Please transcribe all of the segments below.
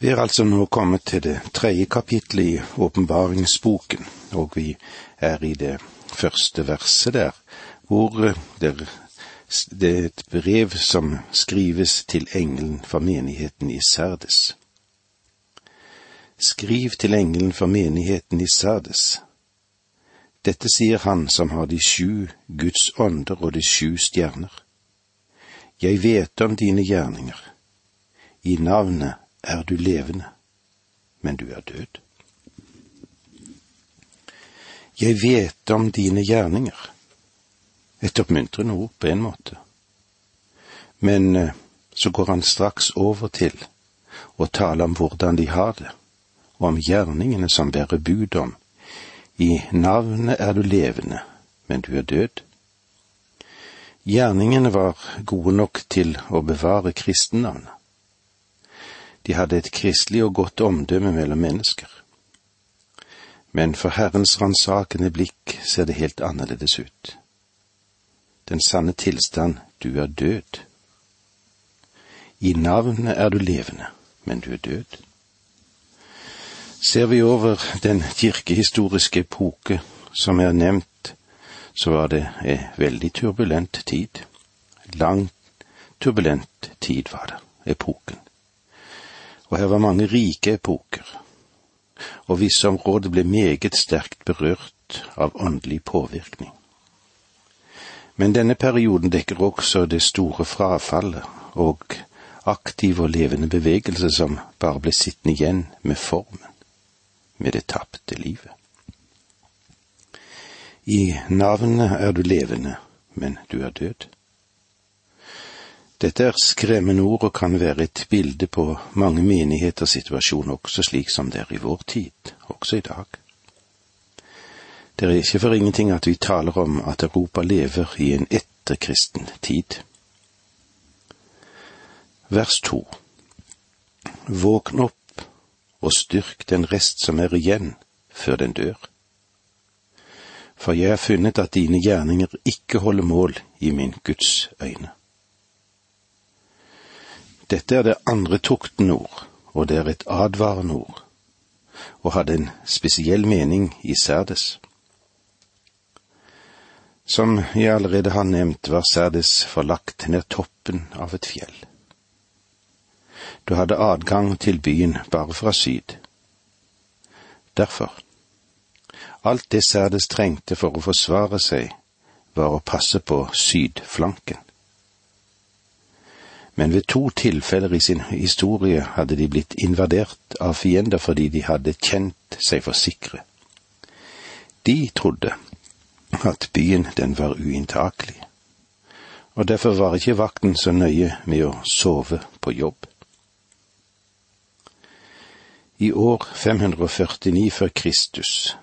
Vi er altså nå kommet til det tredje kapittelet i åpenbaringsboken, og vi er i det første verset der, hvor det, det er et brev som skrives til engelen for menigheten i Sardes. Skriv til engelen for menigheten i Sardes. Dette sier han som har de sju Guds ånder og de sju stjerner. Jeg vet om dine gjerninger. I navnet er du levende, men du er død. Jeg vet om dine gjerninger. Et oppmuntrende ord på en måte. Men eh, så går han straks over til å tale om hvordan de har det, og om gjerningene som bærer bud om. I navnet er du levende, men du er død. Gjerningene var gode nok til å bevare kristennavnet. De hadde et kristelig og godt omdømme mellom mennesker. Men for Herrens ransakende blikk ser det helt annerledes ut. Den sanne tilstand, du er død. I navnet er du levende, men du er død. Ser vi over den kirkehistoriske epoke som er nevnt, så var det en veldig turbulent tid. Lang, turbulent tid var det, epoken og her var mange rike epoker, og visse områder ble meget sterkt berørt av åndelig påvirkning. Men denne perioden dekker også det store frafallet og aktiv og levende bevegelse som bare ble sittende igjen med formen, med det tapte livet. I navnet er du levende, men du er død. Dette er skremmende ord og kan være et bilde på mange menigheters situasjon også slik som det er i vår tid, også i dag. Det er ikke for ingenting at vi taler om at Europa lever i en etterkristen tid. Vers to Våkn opp og styrk den rest som er igjen, før den dør. For jeg har funnet at dine gjerninger ikke holder mål i min Guds øyne. Dette er det andre tuktenord, og det er et advarende ord, og hadde en spesiell mening i Serdes. Som jeg allerede har nevnt, var Serdes forlagt ned toppen av et fjell. Du hadde adgang til byen bare fra syd. Derfor, alt det Serdes trengte for å forsvare seg, var å passe på sydflanken men ved to tilfeller i sin historie hadde de blitt invadert av fiender fordi de hadde kjent seg for sikre. De trodde at byen den var uinntakelig, og derfor var ikke vakten så nøye med å sove på jobb. I år 549 før Kristus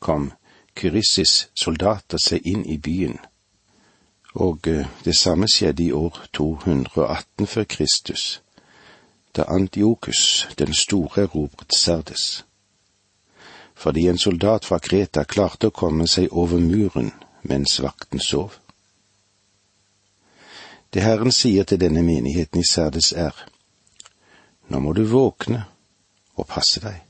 kom Kyrissis soldater seg inn i byen og eh, det samme skjedde i år 218 før Kristus, da Antiokus den store erobret Sardes. Fordi en soldat fra Kreta klarte å komme seg over muren mens vakten sov. Det Herren sier til denne menigheten i Sardes er, nå må du våkne og passe deg.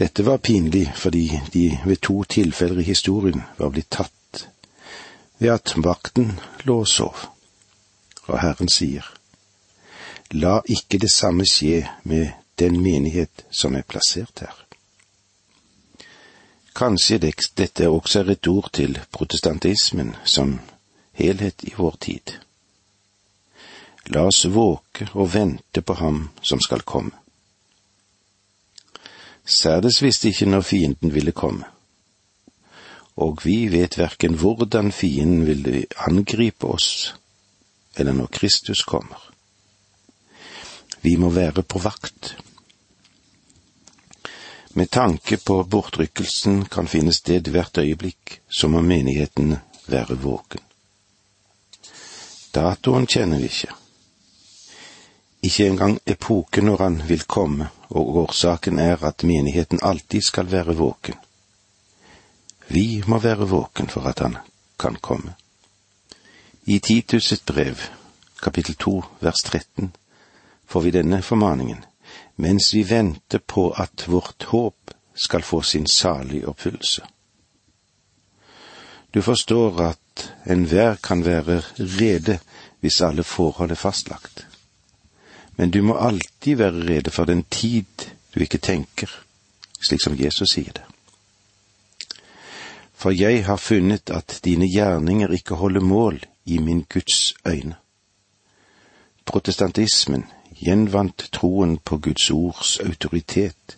Dette var pinlig fordi de ved to tilfeller i historien var blitt tatt ved at vakten lå og sov. Og Herren sier, La ikke det samme skje med den menighet som er plassert her. Kanskje dette også er et ord til protestantismen som helhet i vår tid. La oss våke og vente på ham som skal komme. Særdes visste ikke når fienden ville komme og vi vet verken hvordan fienden vil angripe oss, eller når Kristus kommer. Vi må være på vakt. Med tanke på bortrykkelsen kan finne sted hvert øyeblikk, så må menigheten være våken. Datoen kjenner vi ikke. Ikke engang epoken når han vil komme, og årsaken er at menigheten alltid skal være våken. Vi må være våken for at han kan komme. I Titus brev, kapittel to, vers 13, får vi denne formaningen, mens vi venter på at vårt håp skal få sin salige oppfyllelse. Du forstår at enhver kan være rede hvis alle forhold er fastlagt. Men du må alltid være rede for den tid du ikke tenker, slik som Jesus sier det. For jeg har funnet at dine gjerninger ikke holder mål i min Guds øyne. Protestantismen gjenvant troen på Guds ords autoritet.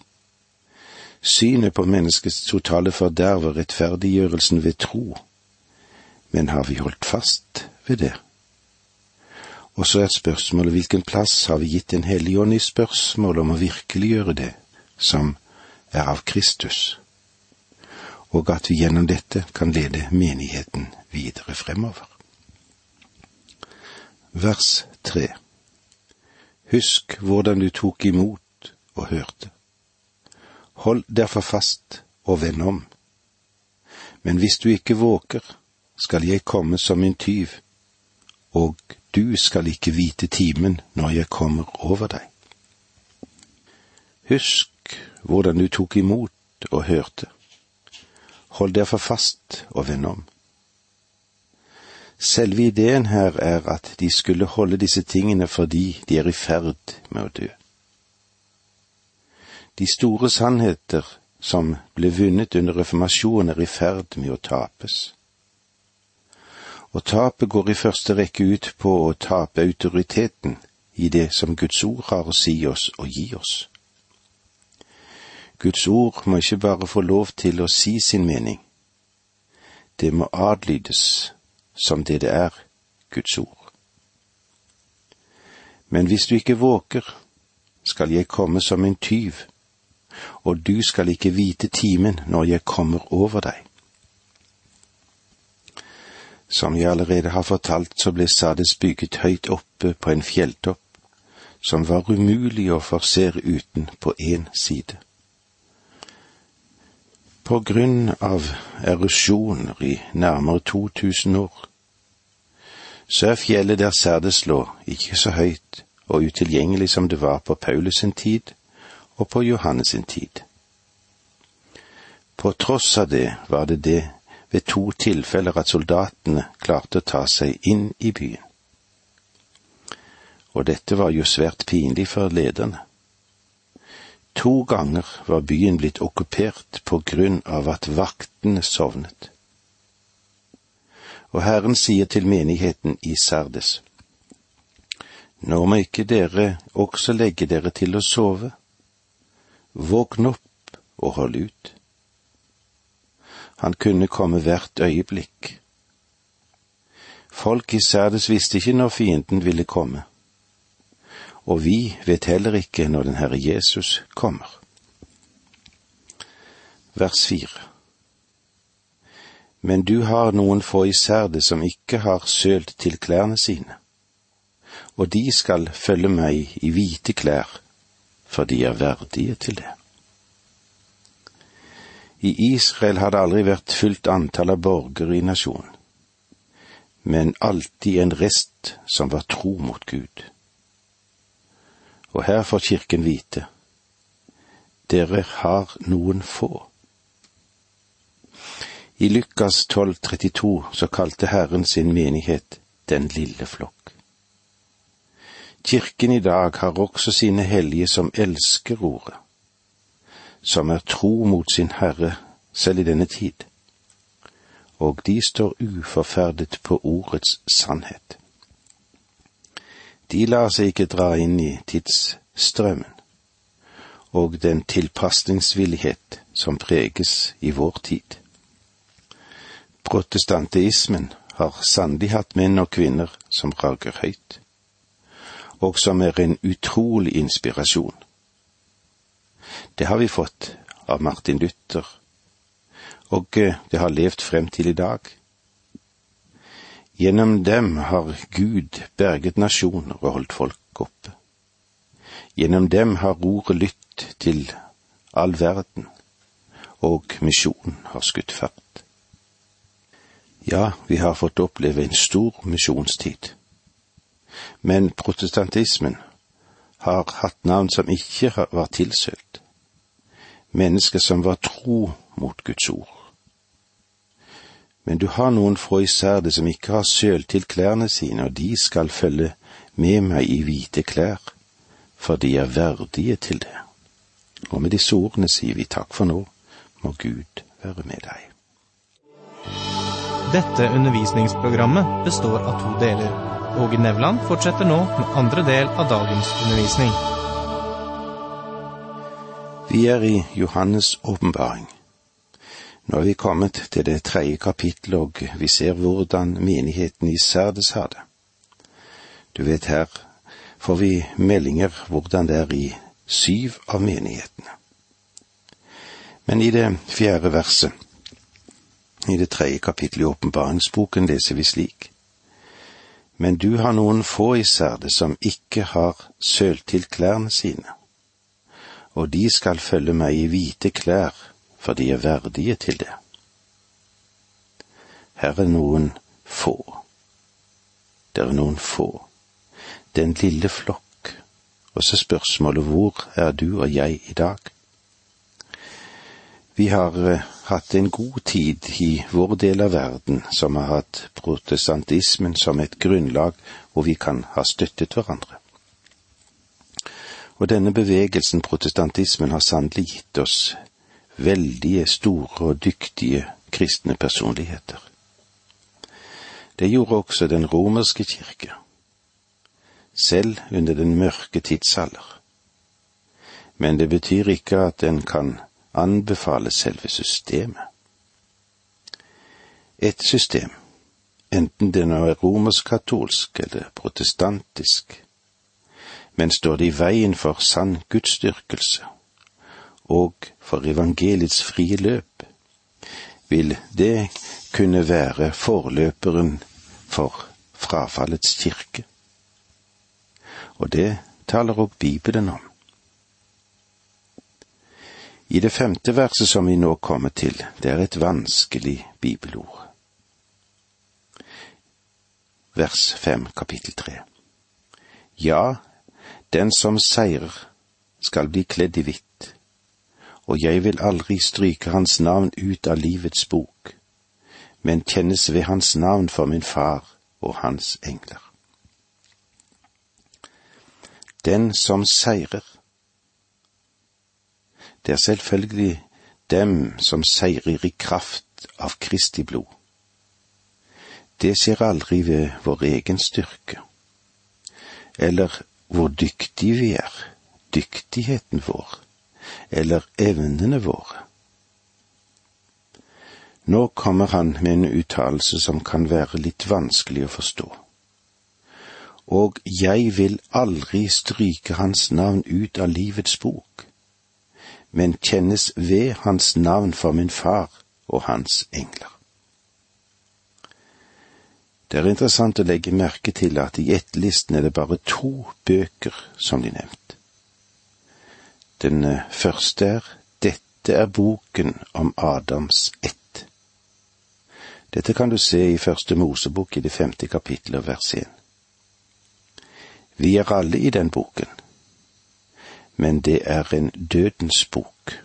Synet på menneskets totale forderv rettferdiggjørelsen ved tro. Men har vi holdt fast ved det? Og så er spørsmålet hvilken plass har vi gitt Den hellige ånd i spørsmålet om å virkeliggjøre det som er av Kristus, og at vi gjennom dette kan lede menigheten videre fremover. Vers tre Husk hvordan du tok imot og hørte. Hold derfor fast og vend om. Men hvis du ikke våker, skal jeg komme som en tyv, og du skal ikke vite timen når jeg kommer over deg. Husk hvordan du tok imot og hørte. Hold derfor fast og vend om. Selve ideen her er at de skulle holde disse tingene fordi de er i ferd med å dø. De store sannheter som ble vunnet under reformasjonen, er i ferd med å tapes. Og tapet går i første rekke ut på å tape autoriteten i det som Guds ord har å si oss og gi oss. Guds ord må ikke bare få lov til å si sin mening, det må adlydes som det det er, Guds ord. Men hvis du ikke våker, skal jeg komme som en tyv, og du skal ikke vite timen når jeg kommer over deg. Som jeg allerede har fortalt, så ble Sades bygget høyt oppe på en fjelltopp, som var umulig å forsere uten på én side. På grunn av erosjoner i nærmere 2000 år, så er fjellet der Særdes lå, ikke så høyt og utilgjengelig som det var på Paulus sin tid og på Johannes sin tid. På tross av det var det det ved to tilfeller at soldatene klarte å ta seg inn i byen. Og dette var jo svært pinlig for lederne. To ganger var byen blitt okkupert på grunn av at vaktene sovnet. Og Herren sier til menigheten i Sardes, Nå må ikke dere også legge dere til å sove. Våkn opp og hold ut. Han kunne komme hvert øyeblikk. Folk i Sardes visste ikke når fienden ville komme og vi vet heller ikke når den Herre Jesus kommer. Vers fire. Men du har noen få i det som ikke har sølt til klærne sine, og de skal følge meg i hvite klær, for de er verdige til det. I Israel har det aldri vært fullt antall av borgere i nasjonen, men alltid en rest som var tro mot Gud og her får Kirken vite dere har noen få. I Lukas 12,32 så kalte Herren sin menighet Den lille flokk. Kirken i dag har også sine hellige som elsker ordet, som er tro mot sin Herre selv i denne tid, og de står uforferdet på ordets sannhet. De lar seg ikke dra inn i tidsstrømmen og den tilpasningsvillighet som preges i vår tid. Protestanteismen har sannelig hatt menn og kvinner som rager høyt, og som er en utrolig inspirasjon. Det har vi fått av Martin Luther, og eh, det har levd frem til i dag. Gjennom dem har Gud berget nasjoner og holdt folk oppe. Gjennom dem har ordet lytt til all verden, og misjonen har skutt fart. Ja, vi har fått oppleve en stor misjonstid. Men protestantismen har hatt navn som ikke var tilsølt, mennesker som var tro mot Guds ord. Men du har noen fra i som ikke har sølt til klærne sine, og de skal følge med meg i hvite klær, for de er verdige til det. Og med disse ordene sier vi takk for nå, må Gud være med deg. Dette undervisningsprogrammet består av to deler. Åge Nevland fortsetter nå med andre del av dagens undervisning. Vi er i Johannes' åpenbaring. Nå er vi kommet til det tredje kapittelet, og vi ser hvordan menigheten i Sardes har det. Du vet, her får vi meldinger hvordan det er i syv av menighetene. Men i det fjerde verset, i det tredje kapittelet i åpenbaringsboken, leser vi slik. Men du har noen få i Serde som ikke har sølt til klærne sine, og de skal følge meg i hvite klær, for de er verdige til det. Her er noen få. Det er noen få. Den lille flokk. Og så spørsmålet hvor er du og jeg i dag? Vi har uh, hatt en god tid i vår del av verden som har hatt protestantismen som et grunnlag hvor vi kan ha støttet hverandre. Og denne bevegelsen, protestantismen, har sannelig gitt oss veldige, store og dyktige kristne personligheter. Det gjorde også den romerske kirke, selv under den mørke tidsalder. Men det betyr ikke at den kan anbefale selve systemet. Et system, enten det nå er romersk-katolsk eller protestantisk, men står det i veien for sann gudsdyrkelse og for evangeliets frie løp, vil det kunne være forløperen for frafallets kirke. Og det taler òg Bibelen om. I det femte verset som vi nå kommer til, det er et vanskelig bibelord. Vers fem, kapittel tre. Ja, den som seirer, skal bli kledd i hvitt og jeg vil aldri stryke hans navn ut av livets bok, men kjennes ved hans navn for min far og hans engler. Den som seirer. Det er selvfølgelig dem som seirer i kraft av Kristi blod. Det skjer aldri ved vår egen styrke, eller hvor dyktige vi er, dyktigheten vår eller evnene våre. Nå kommer han med en uttalelse som kan være litt vanskelig å forstå. Og jeg vil aldri stryke hans navn ut av livets bok, men kjennes ved hans navn for min far og hans engler. Det er interessant å legge merke til at i etterlisten er det bare to bøker som blir nevnt. Den eh, første er Dette er boken om Adams ett. Dette kan du se i Første Mosebok i det femte kapittelet vers én. Vi er alle i den boken, men det er en dødens bok.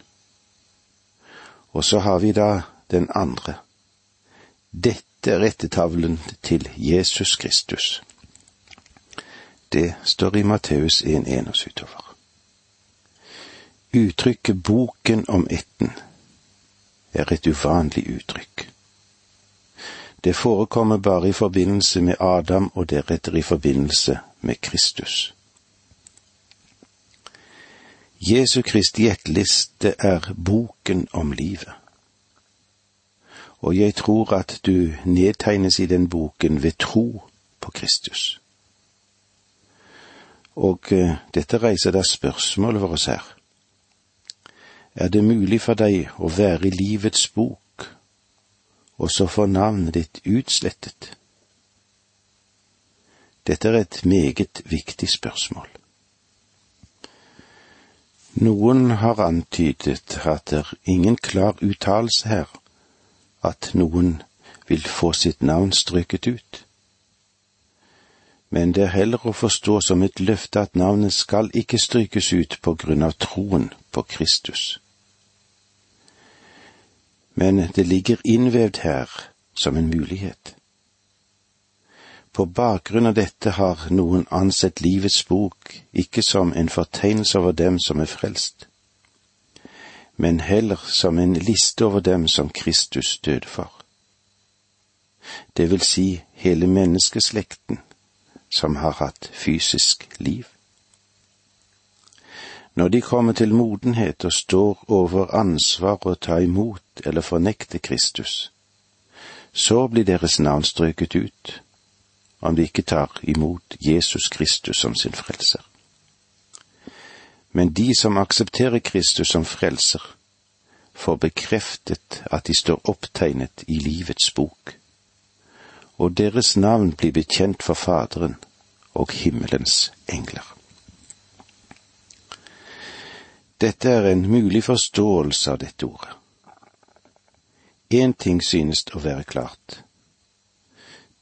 Og så har vi da den andre. Dette er rettetavlen til Jesus Kristus. Det står i Matteus 1.1 og utover. Uttrykket Boken om etten er et uvanlig uttrykk. Det forekommer bare i forbindelse med Adam og deretter i forbindelse med Kristus. Jesu Kristi etterliste er boken om livet. Og jeg tror at du nedtegnes i den boken ved tro på Kristus. Og uh, dette reiser da spørsmålet oss her er det mulig for deg å være i livets bok, og så få navnet ditt utslettet? Dette er et meget viktig spørsmål. Noen har antydet at det er ingen klar uttalelse her, at noen vil få sitt navn strøket ut. men det er heller å forstå som et løfte at navnet skal ikke strykes ut på grunn av troen på Kristus. Men det ligger innvevd her som en mulighet. På bakgrunn av dette har noen ansett livets bok ikke som en fortegnelse over dem som er frelst, men heller som en liste over dem som Kristus døde for. Det vil si hele menneskeslekten som har hatt fysisk liv. Når de kommer til modenhet og står over ansvar å ta imot eller fornekte Kristus, så blir deres navn strøket ut, om de ikke tar imot Jesus Kristus som sin frelser. Men de som aksepterer Kristus som frelser, får bekreftet at de står opptegnet i livets bok og deres navn blir bekjent for Faderen og himmelens engler. Dette er en mulig forståelse av dette ordet. Én ting synes å være klart.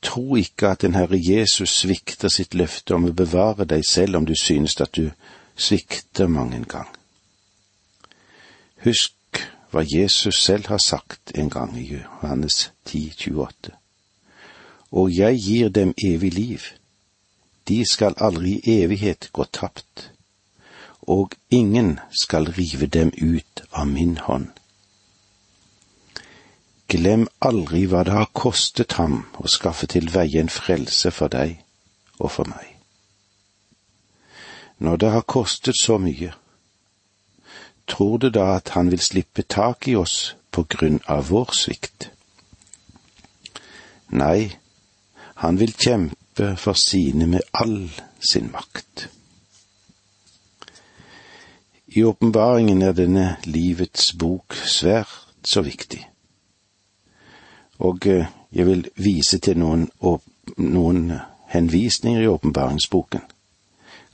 Tro ikke at den Herre Jesus svikter sitt løfte om å bevare deg selv om du synes at du svikter mang en gang. Husk hva Jesus selv har sagt en gang i Johannes 10, 28 og jeg gir dem evig liv. De skal aldri i evighet gå tapt, og ingen skal rive dem ut av min hånd. Glem aldri hva det har kostet ham å skaffe til veie en frelse for deg og for meg. Når det har kostet så mye, tror du da at han vil slippe tak i oss på grunn av vår svikt? Nei, han vil kjempe for sine med all sin makt. I åpenbaringen er denne livets bok svært så viktig. Og eh, jeg vil vise til noen, noen henvisninger i åpenbaringsboken.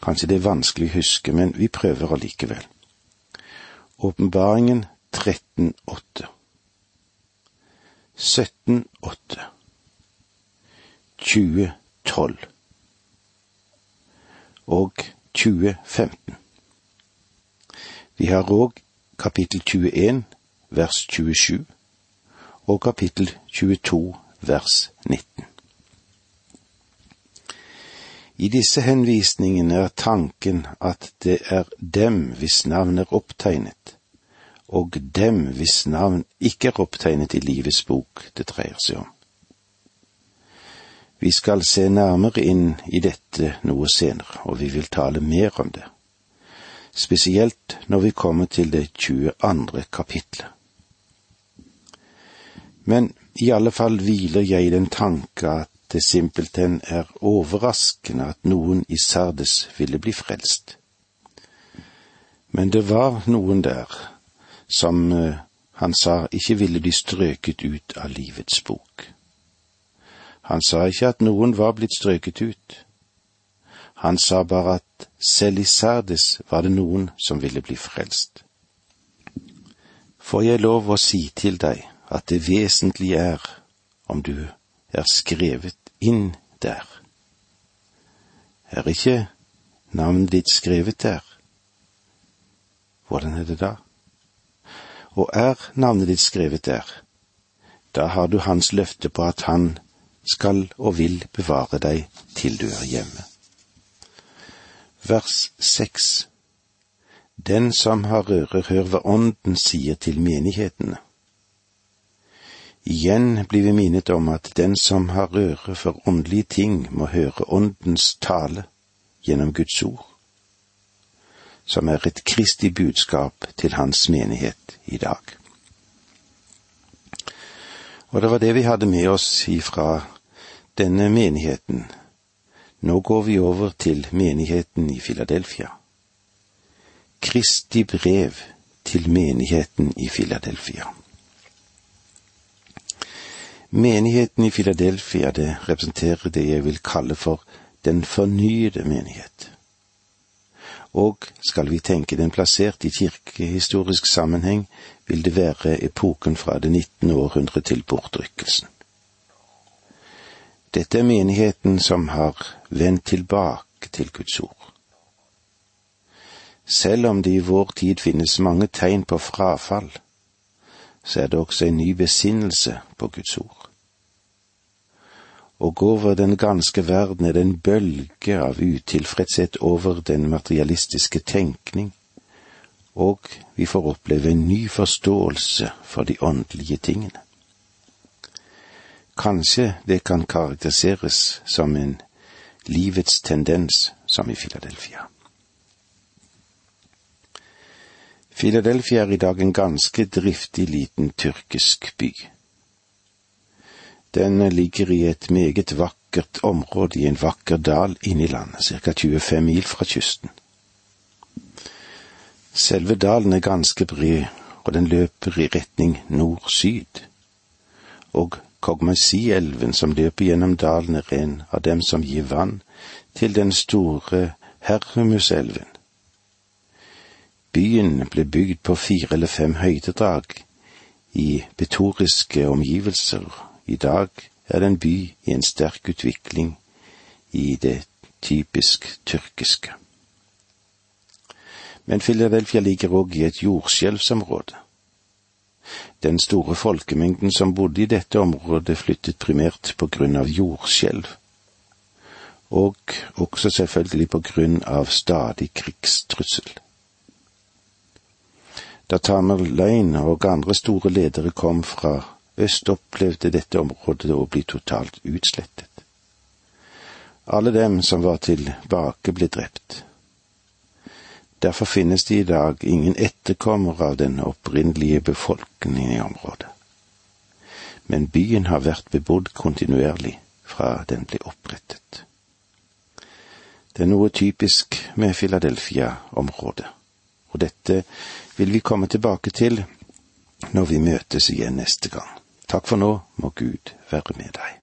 Kanskje det er vanskelig å huske, men vi prøver allikevel. Åpenbaringen 13.8. 17.8. 2012 og 2015. Vi har òg kapittel 21 vers 27 og kapittel 22 vers 19. I disse henvisningene er tanken at det er dem hvis navn er opptegnet, og dem hvis navn ikke er opptegnet i livets bok det dreier seg om. Vi skal se nærmere inn i dette noe senere, og vi vil tale mer om det, spesielt når vi kommer til det 22. kapitlet. Men i alle fall hviler jeg i den tanke at det simpelthen er overraskende at noen i Sardes ville bli frelst. Men det var noen der som eh, han sa ikke ville bli strøket ut av livets bok. Han sa ikke at noen var blitt strøket ut. Han sa bare at selv i Sardes var det noen som ville bli frelst. Får jeg lov å si til deg at det vesentlige er om du er skrevet inn der. Er ikke navnet ditt skrevet der? Hvordan er det da? Og er navnet ditt skrevet der, da har du hans løfte på at han skal og vil bevare deg til du er hjemme. Vers seks Den som har ører, hør hva Ånden sier til menighetene. Igjen blir vi minnet om at den som har øre for åndelige ting, må høre Åndens tale gjennom Guds ord, som er et kristig budskap til hans menighet i dag. Og det var det vi hadde med oss ifra denne menigheten. Nå går vi over til menigheten i Filadelfia. Kristi brev til menigheten i Filadelfia. Menigheten i Filadelfia det representerer det jeg vil kalle for den fornyede menighet. Og skal vi tenke den plassert i kirkehistorisk sammenheng, vil det være epoken fra det 19. århundre til bortrykkelsen. Dette er menigheten som har vend tilbake til Guds ord. Selv om det i vår tid finnes mange tegn på frafall, så er det også en ny besinnelse på Guds ord. Og over den ganske verden er det en bølge av utilfredshet over den materialistiske tenkning, og vi får oppleve en ny forståelse for de åndelige tingene. Kanskje det kan karakteriseres som en livets tendens som i Filadelfia. Filadelfia er i dag en ganske driftig liten tyrkisk by. Den ligger i et meget vakkert område i en vakker dal inne i landet, ca 25 mil fra kysten. Selve dalen er ganske bred, og den løper i retning nord-syd, og Kogmasi-elven som løper gjennom dalen er en av dem som gir vann til den store Herrumuselven. Byen ble bygd på fire eller fem høydedrag i betoriske omgivelser. I dag er det en by i en sterk utvikling i det typisk tyrkiske. Men Filadelfia ligger òg i et jordskjelvsområde. Den store folkemengden som bodde i dette området, flyttet primært på grunn av jordskjelv, og også selvfølgelig på grunn av stadig krigstrussel. Da Tamerlein og andre store ledere kom fra øst, opplevde dette området å bli totalt utslettet. Alle dem som var tilbake, ble drept. Derfor finnes det i dag ingen etterkommere av den opprinnelige befolkningen i området. Men byen har vært bebodd kontinuerlig fra den ble opprettet. Det er noe typisk med Philadelphia-området, og dette vil vi komme tilbake til når vi møtes igjen neste gang. Takk for nå, må Gud være med deg.